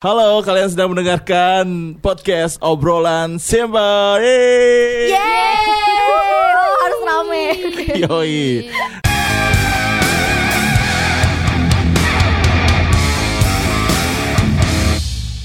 Halo, kalian sedang mendengarkan podcast obrolan Simba. Yeay! Yeay! Oh, harus rame. Yoi.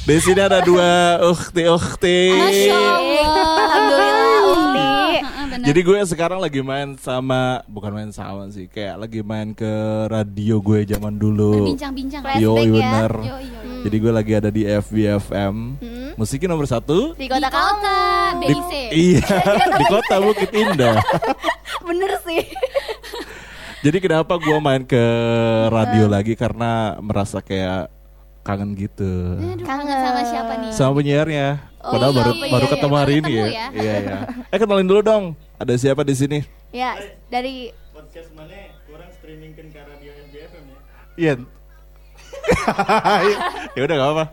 Di sini ada dua ukti-ukti. Masya Allah. Alhamdulillah, Ukti. Heeh, benar. Jadi gue sekarang lagi main sama, bukan main sama sih, kayak lagi main ke radio gue zaman dulu. Bincang-bincang. Flashback Yoi ya. bener. Yo, yo, yo. Jadi gue lagi ada di FBFM. Musiknya nomor satu. Di Di kota kota kamu. Di, DIC. iya, di kota Bukit Indah. Bener sih. Jadi kenapa gue main ke radio lagi karena merasa kayak kangen gitu Aduh, Kangen. sama siapa nih? sama penyiarnya. Oh, Padahal iya, baru iya, baru iya, ketemu baru hari ini ya. ya. Iya iya. Eh kenalin dulu dong. Ada siapa di sini? Ya, dari podcast mana kurang streamingkan ke radio NBFM ya Iya. ya udah gak apa.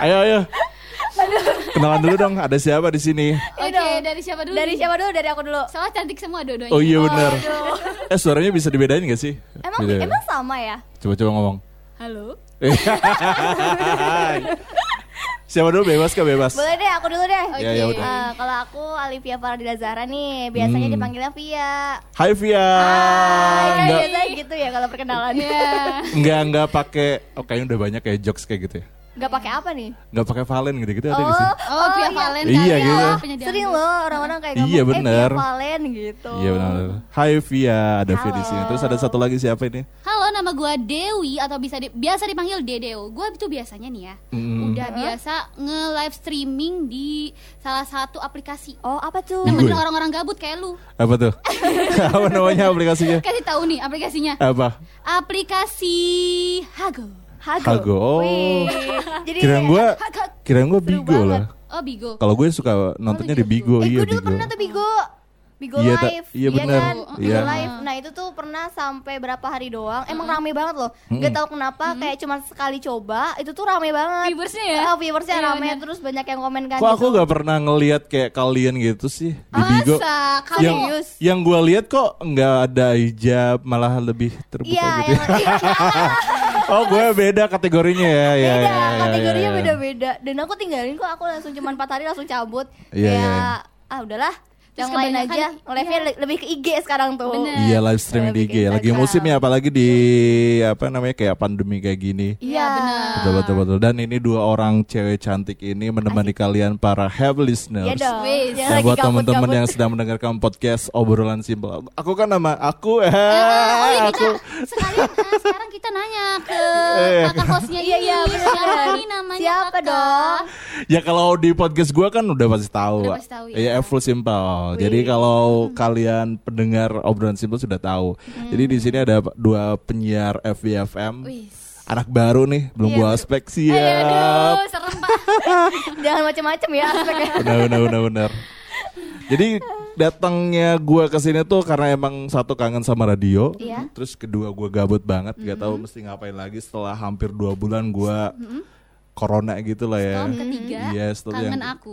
Ayo ayo. Kenalan dulu dong. Ada siapa di sini? Oke, dong. dari siapa dulu? dari siapa dulu? Dari aku dulu. Soalnya cantik semua dua-duanya. Oh iya benar. Eh suaranya bisa dibedain gak sih? Emang Beda. emang sama ya? Coba coba ngomong. Halo. Siapa dulu bebas kah bebas? Boleh deh, aku dulu deh. Ya, ya udah. Eh, kalau aku Alivia Faradila Zahra nih, biasanya Hmm. dipanggilnya Via. Hai Via. Hai, Enggak biasanya gitu ya kalau perkenalan. Iya. enggak enggak pakai oh kayaknya udah banyak kayak jokes kayak gitu ya. Gak pakai apa nih? Enggak pakai Valen gitu-gitu ada nggak sih? Oh, Via Valen Iya, kali ya, gitu. penyedia Sering loh orang-orang kayak Iya, ngomong, bener. eh Via Valen gitu. Iya benar. Hai Via, ada Via di sini. Terus ada satu lagi siapa ini? Halo, nama gua Dewi atau bisa di- biasa dipanggil Dedeo. Gua itu biasanya nih ya. Mm. Udah biasa nge-live streaming di salah satu aplikasi. Oh, apa tuh? Gue. Nemenin orang-orang gabut kayak lu. Apa tuh? apa namanya aplikasinya? Kasih tahu nih aplikasinya. Apa? Aplikasi Hago. Hago. Hago. Oh. Wih. Jadi Kirain Hago. kirain gua Seru Bigo banget. lah. Oh, Bigo. Kalau gue suka nontonnya di Bigo, Eh, iya gue dulu Bigo. pernah tuh Bigo. Bigo Iya, live, iya bener. kan? Bigo Iya. live. Nah itu tuh pernah sampai berapa hari doang. Emang rame banget loh. Gak tau kenapa, kayak cuma sekali coba, itu tuh rame banget. Viewersnya ya? Ah, viewersnya Iya, rame, bener. terus banyak yang komen kan. Kok aku gitu. gak pernah ngelihat kayak kalian gitu sih di Bigo? Masa? Yang yang gue lihat kok nggak ada hijab, malah lebih terbuka Iya, gitu. ya. yang oh gue beda kategorinya ya, ya, beda, ya, ya, kategorinya ya, ya. beda-beda. Dan aku tinggalin kok, aku langsung cuma 4 hari langsung cabut. Iya, Kayak, iya. ah udahlah, yang lain aja. Live-nya iya. le- lebih ke IG sekarang tuh. Bener. Iya live streaming di IG, lagi musim ya apalagi di apa namanya kayak pandemi kayak gini. Iya, bener. Betul betul betul. Dan ini dua orang cewek cantik ini menemani kalian para have listeners. Iya dong. Lagi buat teman-teman yang sedang mendengarkan podcast obrolan simpel. Aku kan nama aku eh, oh iya aku kita sekalian ah, sekarang kita nanya ke Eh. kakak hostnya Iya, ini iya, siapa nih namanya Siapa kakak? dong? Ya kalau di podcast gua kan udah pasti tahu. Udah pasti tahu, ya. Iya, full simple. Jadi kalau kalian pendengar obrolan simple sudah tahu. Jadi di sini ada dua penyiar FBFM. Anak baru nih, belum Iya, gua aspek Aduh, serem pak. Jangan macem-macem ya aspeknya. Benar benar benar benar. Jadi datangnya gua ke sini tuh karena emang satu kangen sama radio, Iya. terus kedua gua gabut banget, nggak tahu mesti ngapain lagi setelah hampir dua bulan gua corona gitu lah ya. Tahun ketiga, Iya, setelah kangen yang- aku.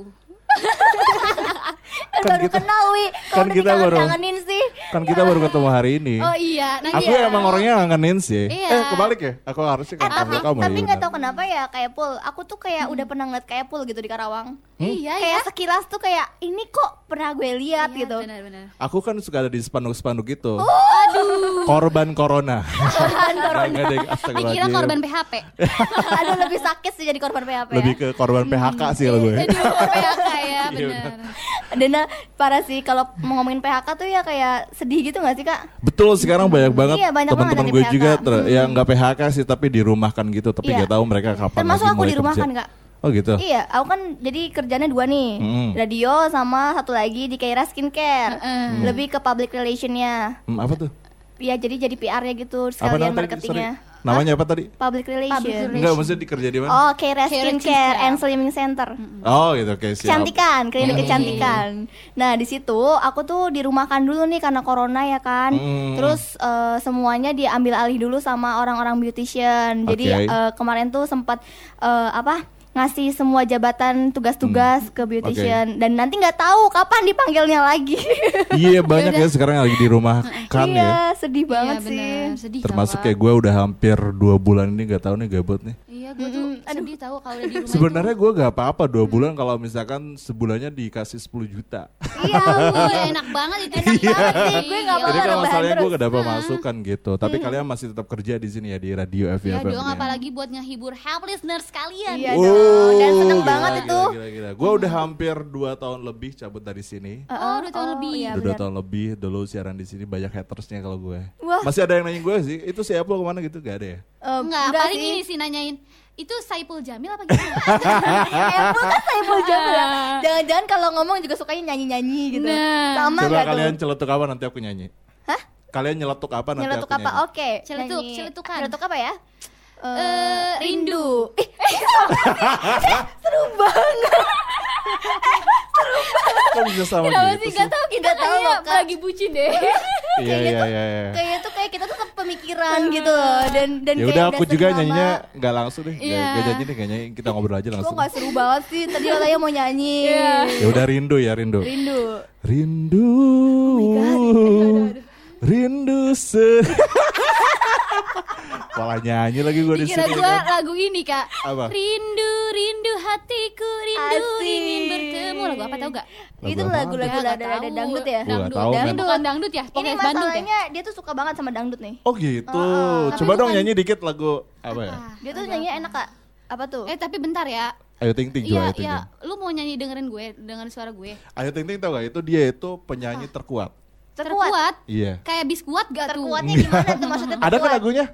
Kan baru kita- kenal wi kan Kalau kita kita baru- kangenin sih kan kita baru ketemu hari ini. Oh iya, nanti Aku emang orangnya ngangenin sih. Iya. Eh kebalik ya? Aku harusnya eh, kangen tapi sama kamu tapi ya. nggak tahu kenapa ya kayak Pul aku tuh kayak udah pernah ngeliat kayak Pul gitu di Karawang Iya ya. kayak sekilas tuh kayak ini kok pernah gue lihat Iya, gitu Benar-benar. Aku kan suka ada di spanduk-spanduk gitu. Oh, Aduh. Korban corona. korban corona Dikira astagfirullahaladzim. korban PHP. aduh lebih sakit sih jadi korban PHP Lebih ya ke korban PHK sih kalau gue. Aduh, PHK ya, Iya, benar. dan nah, parah sih kalau mau ngomongin PHK tuh ya kayak sedih gitu gak sih kak Betul sekarang banyak banget Iya, banyak banget teman-teman gue di juga PHK. ter- yang nggak PHK sih tapi dirumahkan gitu tapi Iya. nggak tahu mereka kapan termasuk lagi aku mulai di rumah kerja. kan kak Oh gitu. Iya, aku kan jadi kerjanya dua nih, Mm. radio sama satu lagi di Kaira Skincare, Mm. lebih ke public relationnya. Hmm, apa tuh? Ya jadi jadi PR-nya gitu, Apa sekalian tadi? marketingnya. Sorry. Namanya apa tadi? Public relation. relation. Enggak, maksudnya dikerja di mana? Oh, Kaira Skincare and Slimming Center. Oh, gitu, oke siap. Kecantikan, klinik kecantikan. Nah, di situ aku tuh dirumahkan dulu nih karena corona ya kan. Mm. Terus eh, semuanya diambil alih dulu sama orang-orang beautician. Jadi Oke. eh, kemarin tuh sempat eh, apa? Ngasih semua jabatan tugas-tugas ke beautician dan nanti nggak tahu kapan dipanggilnya lagi. Iya banyak ya sekarang yang lagi di rumah kan ya. iya, sedih banget Iya, sih. benar. Sedih Termasuk kayak gue udah hampir dua bulan ini nggak tahu nih gabut nih. Iya Iya, gue tuh sedih tahu kalau di rumah. Sebenarnya gue gak apa-apa dua bulan kalau misalkan sebulannya dikasih 10 juta. Iya, gue enak banget itu enak banget sih. Gue Jadi kalau rebahan masalahnya gue gak dapat masukan gitu. Tapi kalian masih tetap kerja di sini ya di radio Iya FVFM. dong, ya. apalagi buat ngehibur help listeners kalian. Iya dong, dan seneng banget itu. Gue udah hampir 2 tahun lebih cabut dari sini. Oh, dua tahun lebih. iya, udah dua tahun lebih dulu siaran di sini banyak hatersnya kalau gue. Wah. Masih ada yang nanya gue sih, itu si Apple ke mana gitu gak ada ya? Eh, Enggak, enggak paling sih. ini sih nanyain. Itu Saipul Jamil apa gimana? Apple kan Saiful Jamil ya. Jangan-jangan kalau ngomong juga sukanya nyanyi-nyanyi gitu. Nah. Sama Coba kalian tuh? celetuk apa nanti aku nyanyi. Hah? Kalian nyeletuk apa nanti Nyeletuk aku apa? nyanyi. Oke. Celetuk, nyanyi. celetukan. Celetuk apa ya? Eh, rindu. Ih, seru banget. Kok bisa sama Kenapa gitu sih? Gak tau kita Nggak tahu bucin deh. Iya iya iya. iya. Kayak pemikiran gitu loh dan dan Ya kayak udah aku juga lama. nyanyinya nggak langsung deh. Gak, Iya. gak janji deh kayaknya kita ngobrol aja Kok langsung. gak seru banget sih? Tadi katanya mau nyanyi. Iya. Ya udah rindu ya rindu. Rindu. Rindu. Rindu se. Malah nyanyi lagi gue di Dikira sini. gue kan. lagu ini kak Apa? Rindu, rindu hatiku, rindu Asik. ingin bertemu Lagu apa tau gak? Lagu Itu lagu-lagu Ya, ada ada dangdut ya? Dangdut, tahu, men. dangdut bukan dangdut ya? Ini ya? masalahnya dia tuh suka banget sama dangdut nih. Oh gitu. Tapi Coba dong nyanyi dikit lagu apa ya? Dia tuh nyanyi enak kak. Apa tuh? Eh tapi bentar ya Ayo ting ting juga Iya, iya, lu mau nyanyi dengerin gue, dengerin suara gue. Ayo ting ting tau gak itu dia itu penyanyi terkuat. Terkuat. Terkuat, Iya. kayak biskuat gak tuh? Terkuatnya gimana tuh maksudnya terkuat? Ada kan lagunya?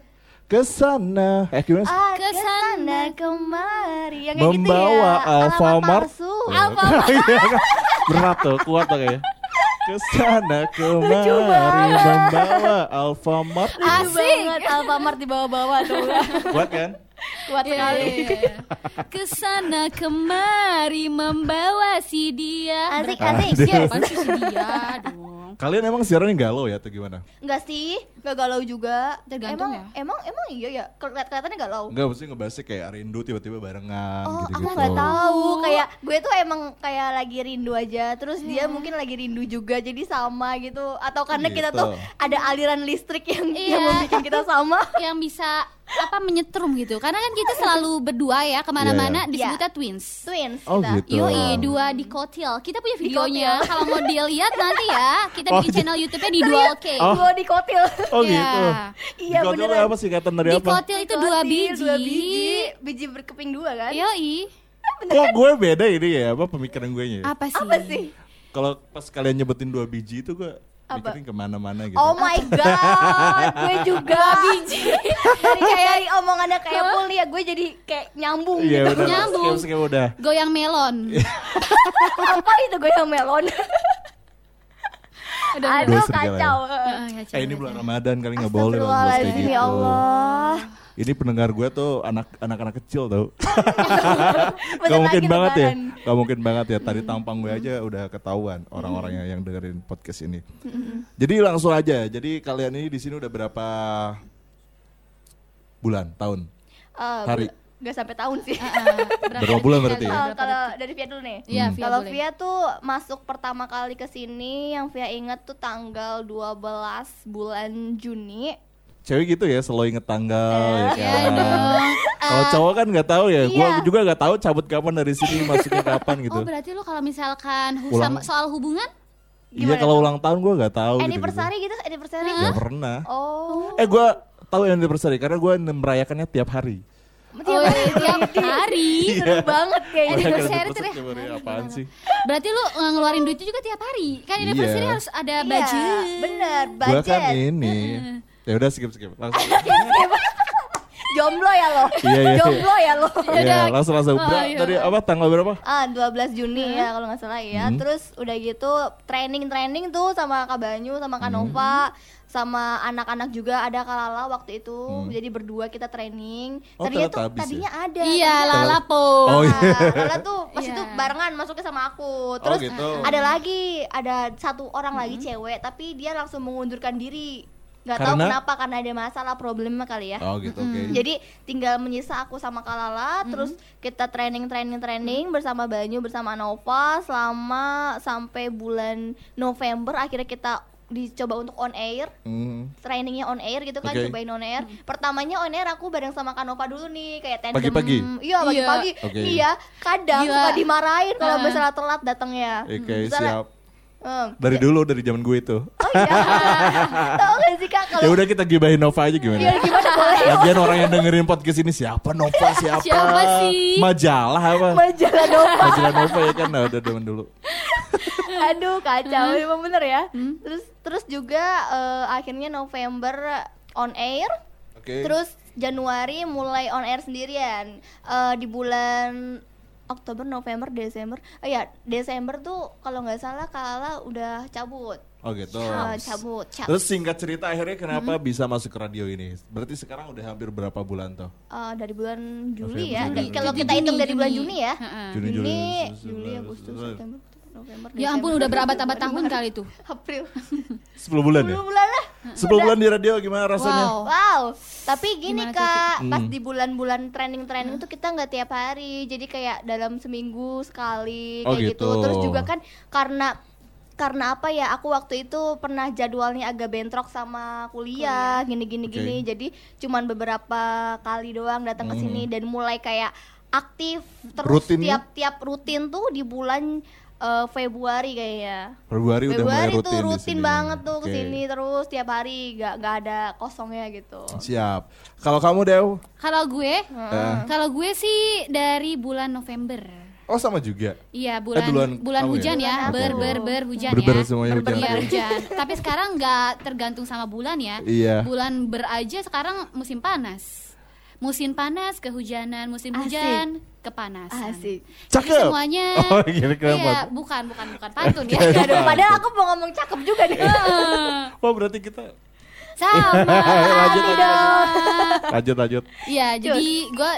Ke sana. Eh gimana? Ah, Ke sana kemari yang kayak gitu Membawa ya. Alfamart. palsu. Alfamart. Iya kan? Berat tuh, kuat tuh kayaknya. Ke sana kemari membawa Alfamart. Asik. banget Alfamart di bawah-bawah tuh. Kuat kan? Kuat Iya, sekali. iya, iya. Ke sana kemari membawa si dia. Asik asik. Aduh. Sih si dia dong? Kalian emang siarannya galau ya atau gimana? Enggak sih, enggak galau juga. Tergantung emang, ya. Emang emang iya ya. Kelihat kelihatannya galau. Enggak, mesti ngebahasnya kayak rindu tiba-tiba barengan Oh, gitu-gitu. aku nggak tahu. Kayak gue tuh emang kayak lagi rindu aja. Terus dia mungkin lagi rindu juga, jadi sama gitu. Atau karena kita Gitu. tuh ada aliran listrik yang Iya. yang membuat kita sama. Yang bisa apa menyetrum gitu. Karena kan kita selalu berdua ya ke mana-mana Iya. disebutnya twins. Twins Oh, kita. gitu. Yoi, dua di kotil. Kita punya videonya. Kalau mau dilihat nanti ya, kita Oh, bikin di- channel YouTube-nya di Dual K. Oh. Dua di kotil. Oh Iya. gitu. Iya, Di kotil beneran. apa singkatan dari Di apa? kotil itu dua biji. Dua biji. Biji berkeping dua kan? Yoi. Kok gue beda ini ya apa pemikiran gue nya? Apa sih? Apa sih? Kalau pas kalian nyebutin dua biji itu gue Apa? mikirin ke mana-mana gitu. Oh my god, gue juga biji. dari kayak dari omongannya kayak Pul ya, gue jadi kayak nyambung Iya gitu. udah, Nyambung. skip skip udah. Goyang melon. Apa itu gue yang melon? Udah, Aduh kacau. Ya, Eh ini bulan Ramadan kali nggak boleh lah Astagfirullahaladzim gitu. ya Allah. Ini pendengar gue tuh anak anak-anak kecil tau. Gak mungkin banget ya. Gak mungkin banget ya. Tadi tampang gue aja udah ketahuan orang-orangnya yang dengerin podcast ini. Jadi langsung aja. Jadi kalian ini di sini udah berapa bulan, tahun? Eh, Hari. Gak sampai tahun sih. Ah, berapa bulan berarti ya? Kalau dari Via dulu nih. Iya, Hmm. Kalau. Via tuh masuk pertama kali ke sini yang Via inget tuh tanggal 12 bulan Juni. Cewek gitu ya, selalu inget tanggal ya Iya kan. dong. Kalau cowok kan nggak tahu ya. Gua Iya. juga nggak tahu cabut kapan dari sini, masuknya kapan gitu. Oh berarti lu kalau misalkan hu- Ulang. soal hubungan Iya kalau ulang tahun gua nggak tahu. Anniversary gitu, anniversary. Nggak pernah. Oh. Eh gua tahu anniversary karena gua merayakannya tiap hari. Oh, tiap hari. Seru banget kayaknya. Anniversary tuh apaan sih? Berarti lu eh, ngeluarin duitnya juga tiap hari. Kan Iya. anniversary harus ada Iya, budget. bener, Gua budget. kan ini. Ya udah skip skip. Langsung. Jomblo ya lo. Iya, iya. Jomblo ya lo. Iya, langsung langsung. Oh, iya. Tadi apa tanggal berapa? Ah, 12 Juni ya kalau nggak salah ya. Hmm. Terus udah gitu training-training tuh sama Kak Banyu, sama Kak Hmm. Nova, sama anak-anak juga ada Kak Lala waktu itu. Hmm. Jadi berdua kita training. Oh, tadinya tuh ya? tadinya ada. Iya, tadinya lalapo. Oh, iya. Nah, Lala tuh pas Iya. itu barengan masuknya sama aku. Terus gitu. ada lagi, ada satu orang lagi cewek tapi dia langsung mengundurkan diri. Gak tahu kenapa karena ada masalah problema kali ya. Oh gitu, oke. Jadi tinggal menyisa aku sama Kalala, terus kita training training training bersama Banyu bersama Nova selama sampai bulan November akhirnya kita dicoba untuk on air Hmm. trainingnya on air gitu kan Oke. cobain on air pertamanya on air aku bareng sama Kanova dulu nih kayak tandem Pagi-pagi? iya pagi-pagi Oke. iya kadang Gila. suka dimarahin kalau Ah. misalnya telat datangnya Oke, Misalnya, siap. Em, Dari dulu dari zaman gue itu. oh iya tau gak sih kak Ya udah kita gibahin Nova aja biar gimana? gimana boleh Lagian orang yang dengerin podcast ini siapa Nova siapa? Siapa sih? Majalah apa? majalah Nova Majalah Nova ya kan nah, udah zaman dulu. aduh kacau emang bener ya terus terus juga eh, akhirnya November on air Oke. Terus Januari mulai on air sendirian Eh, di bulan Oktober, November, Desember. Oh ya, Desember tuh kalau nggak salah Kala udah cabut. Oh gitu. Eh, cabut, cabut. Terus singkat cerita akhirnya kenapa bisa masuk ke radio ini? Berarti sekarang udah hampir berapa bulan tuh? Eh, dari bulan Juli November, ya. Juli, kalau kita hitung dari bulan Juni ya. Juni, Juni, Juli, Agustus, September. November, Ya ampun udah berabad-abad tahun kali itu. April. 10 bulan ya? 10 bulan lah. 10 bulan di radio gimana rasanya? Wow. Wow, tapi gini Gimana kak, pas Hmm. di bulan-bulan training-training tuh kita nggak tiap hari, jadi kayak dalam seminggu sekali Oh, kayak gitu. gitu. Terus juga kan karena karena apa ya? Aku waktu itu pernah jadwalnya agak bentrok sama kuliah, gini-gini Oke. gini. Jadi cuman beberapa kali doang datang ke sini dan mulai kayak aktif terus Hmm. Rutin ya? tiap-tiap rutin tuh di bulan eh, Februari kayaknya. Februari, udah mulai Februari rutin tuh di rutin banget tuh Oke. ke sini terus tiap hari gak, gak ada kosongnya gitu. Siap. Kalau kamu Dew? Kalau gue, Eh. kalau gue sih dari bulan November. Oh sama juga. Iya bulan duluan bulan kamu ya? hujan ya, Bulan ber ber ber hujan Berber ya. semuanya hujan. Iya hujan. Tapi sekarang nggak tergantung sama bulan ya. Iya. Bulan ber aja sekarang musim panas. Musim panas kehujanan, musim Asik. hujan kepanasan. Asik. Jadi Cakep. semuanya. Oh, gini kenapa? Iya, bukan bukan bukan pantun ya. Aduh, padahal aku mau ngomong cakep juga nih. Oh berarti kita Sama. lanjut, lanjut, dong. lanjut lanjut. Iya, jadi gua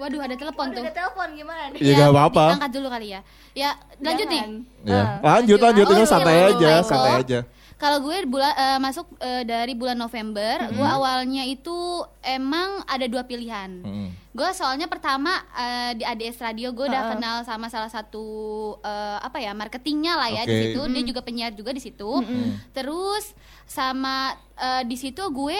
Waduh, ada telepon tuh. Udah telepon gimana nih? Iya, nggak apa-apa. Angkat dulu kali ya. Ya, lanjut nih. Jangan. Ya. Ah. Lanjut lanjut Oh, ini iya, santai iya, aja, iya. santai aja. Kalau gue bulan eh, masuk eh, dari bulan November, Mm-hmm. gue awalnya itu emang ada dua pilihan. Mm. Gue soalnya pertama eh, di ADS Radio gue udah Heeh. kenal sama salah satu eh, apa ya marketingnya lah ya Oke. di situ. Dia juga penyiar juga di situ. Terus sama eh, di situ gue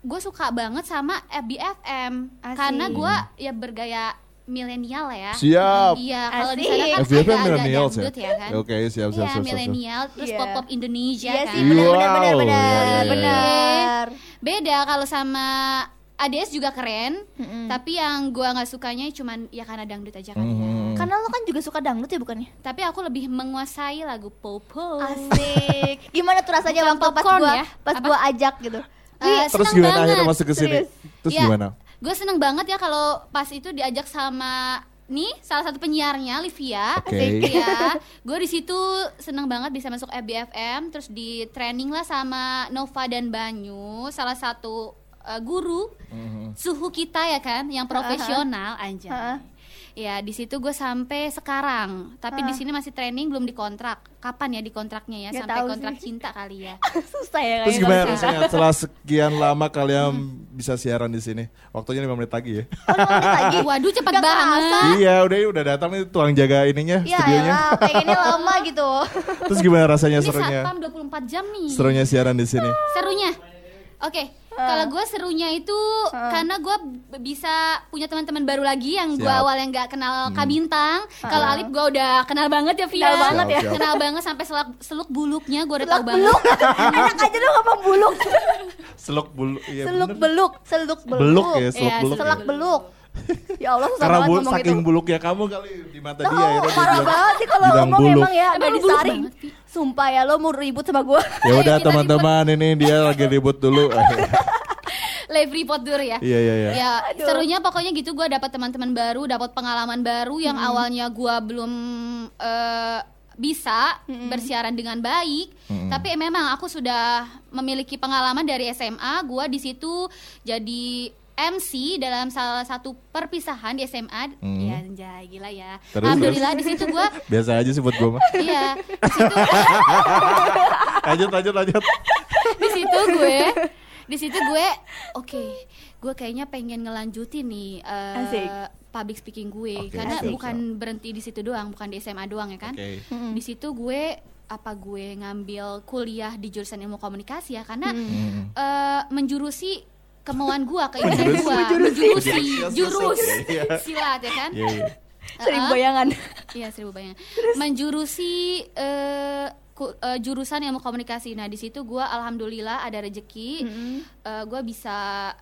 gue suka banget sama FBFM Asik. karena gue ya bergaya milenial ya. Siap. Iya, kalau di sana kan FBFM agak-agak millennials ya? ya kan. Oke, siap siap Iya, siap. siap. milenial terus Iya. pop-pop Indonesia Iya kan. sih, benar benar benar iya, iya, iya. benar. Beda kalau sama ADS juga keren, Mm-mm. tapi yang gua nggak sukanya cuman ya karena dangdut aja kan. Mhm. Karena lo kan juga suka dangdut ya bukannya? Tapi aku lebih menguasai lagu popo. Asik. Gimana tuh rasanya Bukan waktu pas gua ya? pas Apa? gua ajak gitu? Eh, Wih, Terus gimana banget. akhirnya masuk ke sini? Terus Iya. gimana? Gue seneng banget ya kalau pas itu diajak sama nih salah satu penyiarnya Livia. Oke. Iya, gue di situ seneng banget bisa masuk FBFM, terus di training lah sama Nova dan Banyu, salah satu uh, guru Mhm. suhu kita ya kan, yang profesional anjay. Ha-ha. Ya di situ gue sampai sekarang, tapi di sini masih training belum dikontrak. Kapan ya dikontraknya ya? Nggak sampai kontrak sih. cinta kali ya. susah ya Terus gimana rasanya setelah sekian lama kalian bisa siaran di sini? Waktunya 5 menit lagi ya. Oh, lima menit lagi. Waduh cepet Nggak banget. kerasa. iya, udah udah datang nih tukang jaga ininya, Ya studionya. elah, pengennya lama gitu. Terus gimana rasanya Ini serunya? satpam 24 jam nih. Serunya siaran di sini. Serunya. Oke, kalau gue serunya itu karena gue bisa punya teman-teman baru lagi yang gue awal yang nggak kenal Kabintang. Kalau Alip gue udah kenal banget ya Via. Kenal banget ya. Siap, siap. Kenal banget sampai seluk, seluk buluknya gue udah tahu Seluk banget. beluk. Enak aja lu ngomong buluk. Seluk bulu, iya Seluk bener. beluk, seluk beluk. Beluk ya, seluk Iya, beluk. Selak ya. beluk. Ya Allah susah Karena banget ngomong saking itu. buluknya kamu kali di mata dia dia parah bilang, banget sih kalau ngomong buluk. emang ya, buluk disaring. Sumpah ya lo mau ribut sama gua. Ya udah teman-teman ini dia lagi ribut dulu. Live report dulu ya. Iya iya iya. Ya Aduh. serunya pokoknya gitu gue dapat teman-teman baru, dapat pengalaman baru yang awalnya gue belum eh, bisa bersiaran dengan baik. Tapi memang aku sudah memiliki pengalaman dari SMA. Gue di situ jadi MC dalam salah satu perpisahan di SMA. Hmm. Ya anjay gila ya. Terus, Alhamdulillah di situ gue Biasa aja sih buat gue mah. Iya, di situ Lanjut lanjut lanjut. di situ gue di situ gue oke gue kayaknya pengen ngelanjutin nih eh, Asik. public speaking gue Oke, karena siap, bukan berhenti di situ doang bukan di SMA doang ya kan Oke. di situ gue apa gue ngambil kuliah di jurusan ilmu komunikasi ya karena Hmm. eh, menjurusi kemauan gua keinginan gua. Menjurusi. jurus silat ya kan? Iya, iya. Seribu bayangan. Iya seribu bayangan. Menjurusi eh, ku- eh, jurusan ilmu komunikasi. Nah di situ gue alhamdulillah ada rezeki. Eh, gue bisa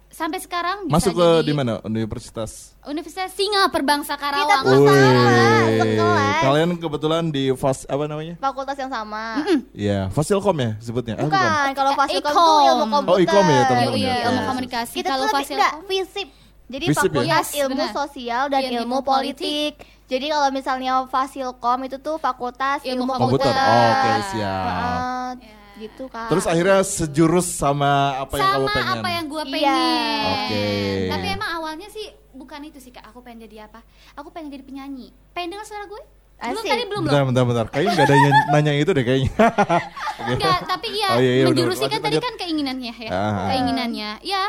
sampai sekarang bisa Masuk ke jadi di mana? Universitas. Universitas Singa Perbangsa Kita Karawang. tuh sama, Wih. sekelas. Kalian kebetulan di fas apa namanya? Fakultas yang sama. Iya, Fasilkom ya sebutnya. Ah, Bukan, kalau Eh, Fasilkom tuh ilmu komputer. Oh, Ikom ya, Iya, teman-teman. iya, ya. ilmu Iya. komunikasi. Kita Kalau tuh Fasilkom FISIP. Jadi FISIP ya? Fakultas Yes, Ilmu. Sosial dan Ilmu Ilmu Politik. Jadi kalau misalnya Fasilkom itu tuh Fakultas Ilmu Ilmu, komputer. Komputer. Oh, oke, siap. Heeh, Ya. gitu kan. Terus akhirnya sejurus sama apa yang kamu sama pengen. apa yang gue Iya. pengen. Oke. Tapi emang awalnya sih bukan itu sih kak. Aku pengen jadi apa? Aku pengen jadi penyanyi. Pengen dengar suara gue? Belum Asik. tadi belum Bentar, loh. bentar, bentar. Kayaknya nggak ada yang nanya itu deh kayaknya. Oke. Enggak, tapi iya, Oh, iya, iya, menjurusi kan tadi kan keinginannya ya. Ah. Keinginannya. Ya.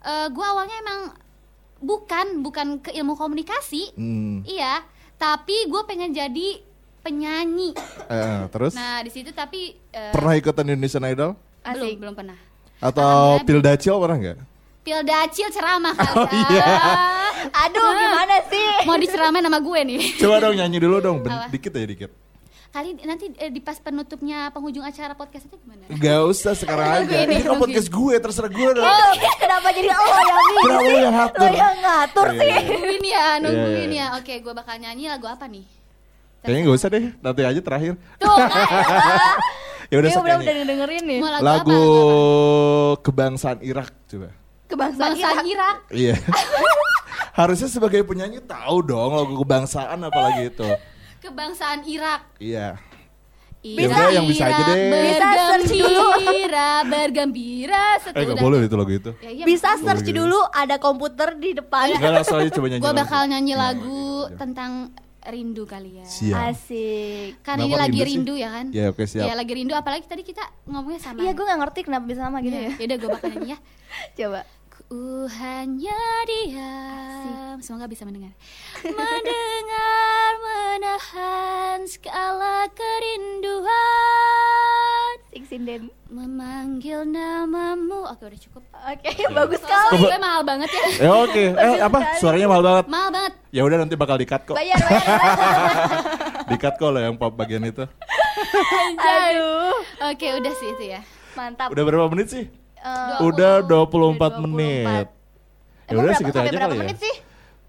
eh gue awalnya emang bukan bukan ke ilmu komunikasi. Hmm. Iya, tapi gue pengen jadi penyanyi. Eh, terus Nah, di situ tapi eh, pernah ikutan Indonesian Idol belum Asik. belum pernah. atau Alhamdulillah. Pildacil pernah nggak? Pildacil ceramah kali. Oh, iya. Aduh, gimana sih? Mau diceramain sama gue nih. Coba dong nyanyi dulu dong, ben- Apa? dikit aja dikit. Kali nanti eh, di pas penutupnya penghujung acara podcast itu gimana? Gak usah sekarang aja. Ini kan podcast gue, terserah gue dong. Oh, kenapa jadi lo yang milih? Kenapa lu yang ngatur? Lo yang ngatur Iya, sih. iya. nungguin ya, nungguin Iya, ya. Oke, gue bakal nyanyi lagu apa nih? Kayaknya gak usah deh, nanti aja terakhir. Tuh, kan? Ya udah sok udah nyanyi. udah dengerin nih. Lagu, Lagu kebangsaan Irak coba. Kebangsaan Bangsa Irak. Irak. Iya. Harusnya sebagai penyanyi tahu dong lagu kebangsaan apalagi itu. Kebangsaan Irak. Iya. Irak, udah, yang bisa aja deh. Bisa search dulu. Bergembira, bergembira Eh gak boleh itu lagu itu. Ya, iya, Bisa makanya. search dulu ada komputer di depan. Enggak langsung aja coba nyanyi. Gue bakal nyanyi lagu tentang rindu kali ya. Siap. Asik. Kan Kenapa ini lagi rindu rindu ya kan? Ya, oke, siap. Ya lagi rindu apalagi tadi kita ngomongnya sama. Iya, gue gak ngerti kenapa bisa sama gitu ya. Ya udah gue bakal nyanyi ya. Coba. Ku hanya diam Semoga bisa mendengar Mendengar menahan segala kerinduan Sing sinden. Memanggil namamu Oke udah cukup Oke, bagus sekali. Gue mahal banget ya Ya oke. Eh apa? Suaranya mahal banget. Mahal banget Ya udah nanti bakal di-cut kok. Bayar, bayar. Di-cut kok lo yang pop bagian itu. Aduh. Oke udah sih itu ya Mantap. Udah berapa menit sih? Eh, Udah 24 Udah 24. menit. Ya udah segitu aja kali ya.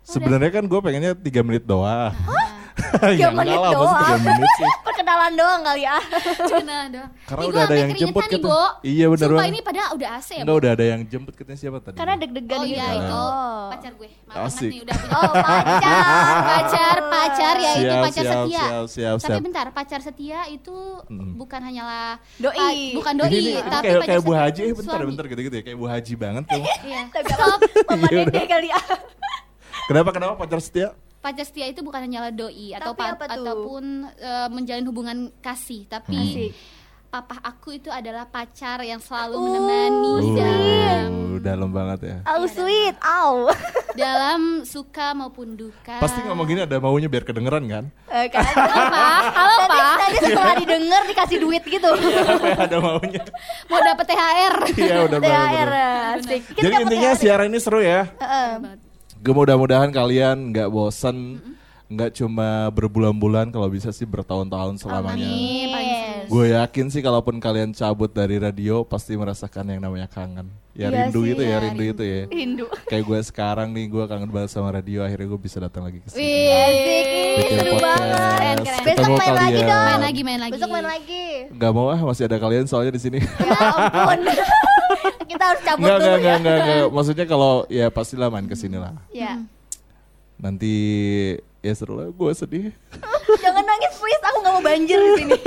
Sebenarnya kan gue pengennya 3 menit doang. Tiga Ya menit doang. 3 menit sih. Perkenalan doang kali ya. Cuma doang Karena Ih, udah gua ada yang jemput nih, gitu. Bo. Iya, bener Sumpah banget. ini padahal udah AC ya Enggak udah ada yang jemput katanya siapa tadi? Karena deg-degan Oh iya itu Oh. pacar gue Maaf Asik. nih udah punya Oh, pacar. pacar pacar ya itu pacar siap, setia siap, siap, tapi siap. bentar pacar setia itu Mm. bukan hanyalah Doi. ah, bukan doi Ini, ini tapi kayak pacar kayak Bu Haji, eh bentar suami. bentar gitu-gitu ya, kayak Bu Haji banget kamu. iya Tapi Stop. Mama Iya, Dede udah. kali ya. Kenapa kenapa pacar setia? Pacar setia itu bukan hanyalah doi atau Tapi pa- apa tuh? ataupun eh, menjalin hubungan kasih tapi Asik. papa aku itu adalah pacar yang selalu menemani Oh, dalam Uh, dalam banget ya. Au sweet, au. dalam suka maupun duka Pasti ngomong gini ada maunya biar kedengeran kan? Eh, kan. halo Nanti, pak nanti setelah didengar dikasih duit gitu. Kayak ada maunya. mau dapet thr Iya udah THR banget. asik. Jadi intinya THR. siaran ini seru ya. Heeh. Gue mudah-mudahan kalian nggak bosen, nggak cuma berbulan-bulan, kalau bisa sih bertahun-tahun selamanya. Amin. Gue yakin sih kalaupun kalian cabut dari radio pasti merasakan yang namanya kangen. Ya Iya rindu sih, itu ya, ya, rindu itu ya. Rindu. Kayak gue sekarang nih, gue kangen banget sama radio. Akhirnya gue bisa datang lagi ke sini. Bikin seru podcast. banget. Keren, keren. Besok main lagi kalian. dong. main lagi main lagi Besok main lagi. Gak mau ah, masih ada kalian soalnya di sini. Ya ampun. Kita harus cabut Enggak, dulu enggak, ya. enggak, enggak, enggak. Maksudnya kalau ya pastilah main ke sini lah. Ya. Nanti ya seru lah, gue sedih. Jangan nangis please, aku gak mau banjir di sini.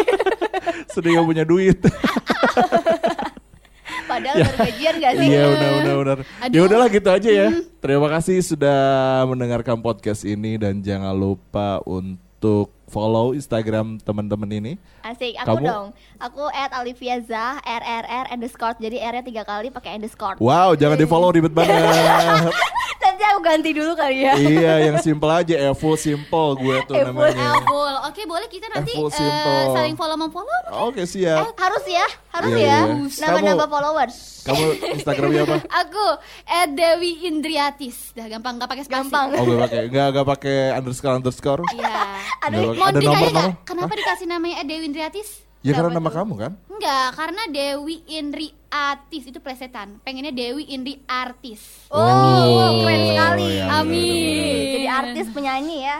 sedih gak punya duit. Padahal baru gajian gak sih? Iya benar benar. Aduh. Ya udahlah gitu aja ya. Terima kasih sudah mendengarkan podcast ini dan jangan lupa untuk follow Instagram teman-teman ini. Asik, aku Kamu? dong. Aku at Olivia Zah, RRR underscore. Jadi R-nya tiga kali pakai underscore. Wow, jangan di follow ribet banget. Nanti aku ganti dulu kali ya. iya, yang simple aja, Evo simple gue tuh Evo namanya. Elbul. Oke, boleh kita nanti full eh, simple. saling follow memfollow. Oke, siap. Harus ya, harus Iya, ya. iya. Nambah-nambah Kamu- followers. Kamu Instagramnya apa? Aku Ed Dewi Indriatis. Dah gampang nggak pakai spasi. Gampang. Oh, gak pakai, nggak nggak pakai underscore underscore. Iya. Nggak Mau ada dikasih nomor nomor? Kenapa dikasih namanya Ed Dewi Indriatis? Ya karena nama kamu kan? Enggak, karena Dewi Indri Artis itu plesetan. Pengennya Dewi Indri Artis. Oh, keren sekali. iya, Amin. bener-bener. Jadi artis penyanyi ya.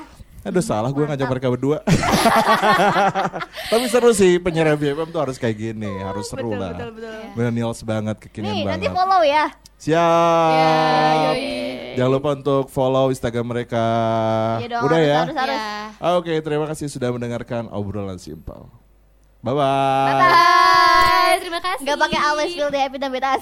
Aduh salah gue ngajak mereka berdua. Tapi seru sih penyiar BFM tuh harus kayak gini, harus seru Betul, lah. betul, betul. Millennials banget, kekinian Nih, nanti banget. follow ya. Siap. yoi. Jangan lupa untuk follow Instagram mereka. Iya dong, Udah harus, ya. harus, harus. Ya. Oke, terima kasih sudah mendengarkan obrolan simpel. Bye bye. Bye. Terima kasih. Gak pakai always feel the happy dan beta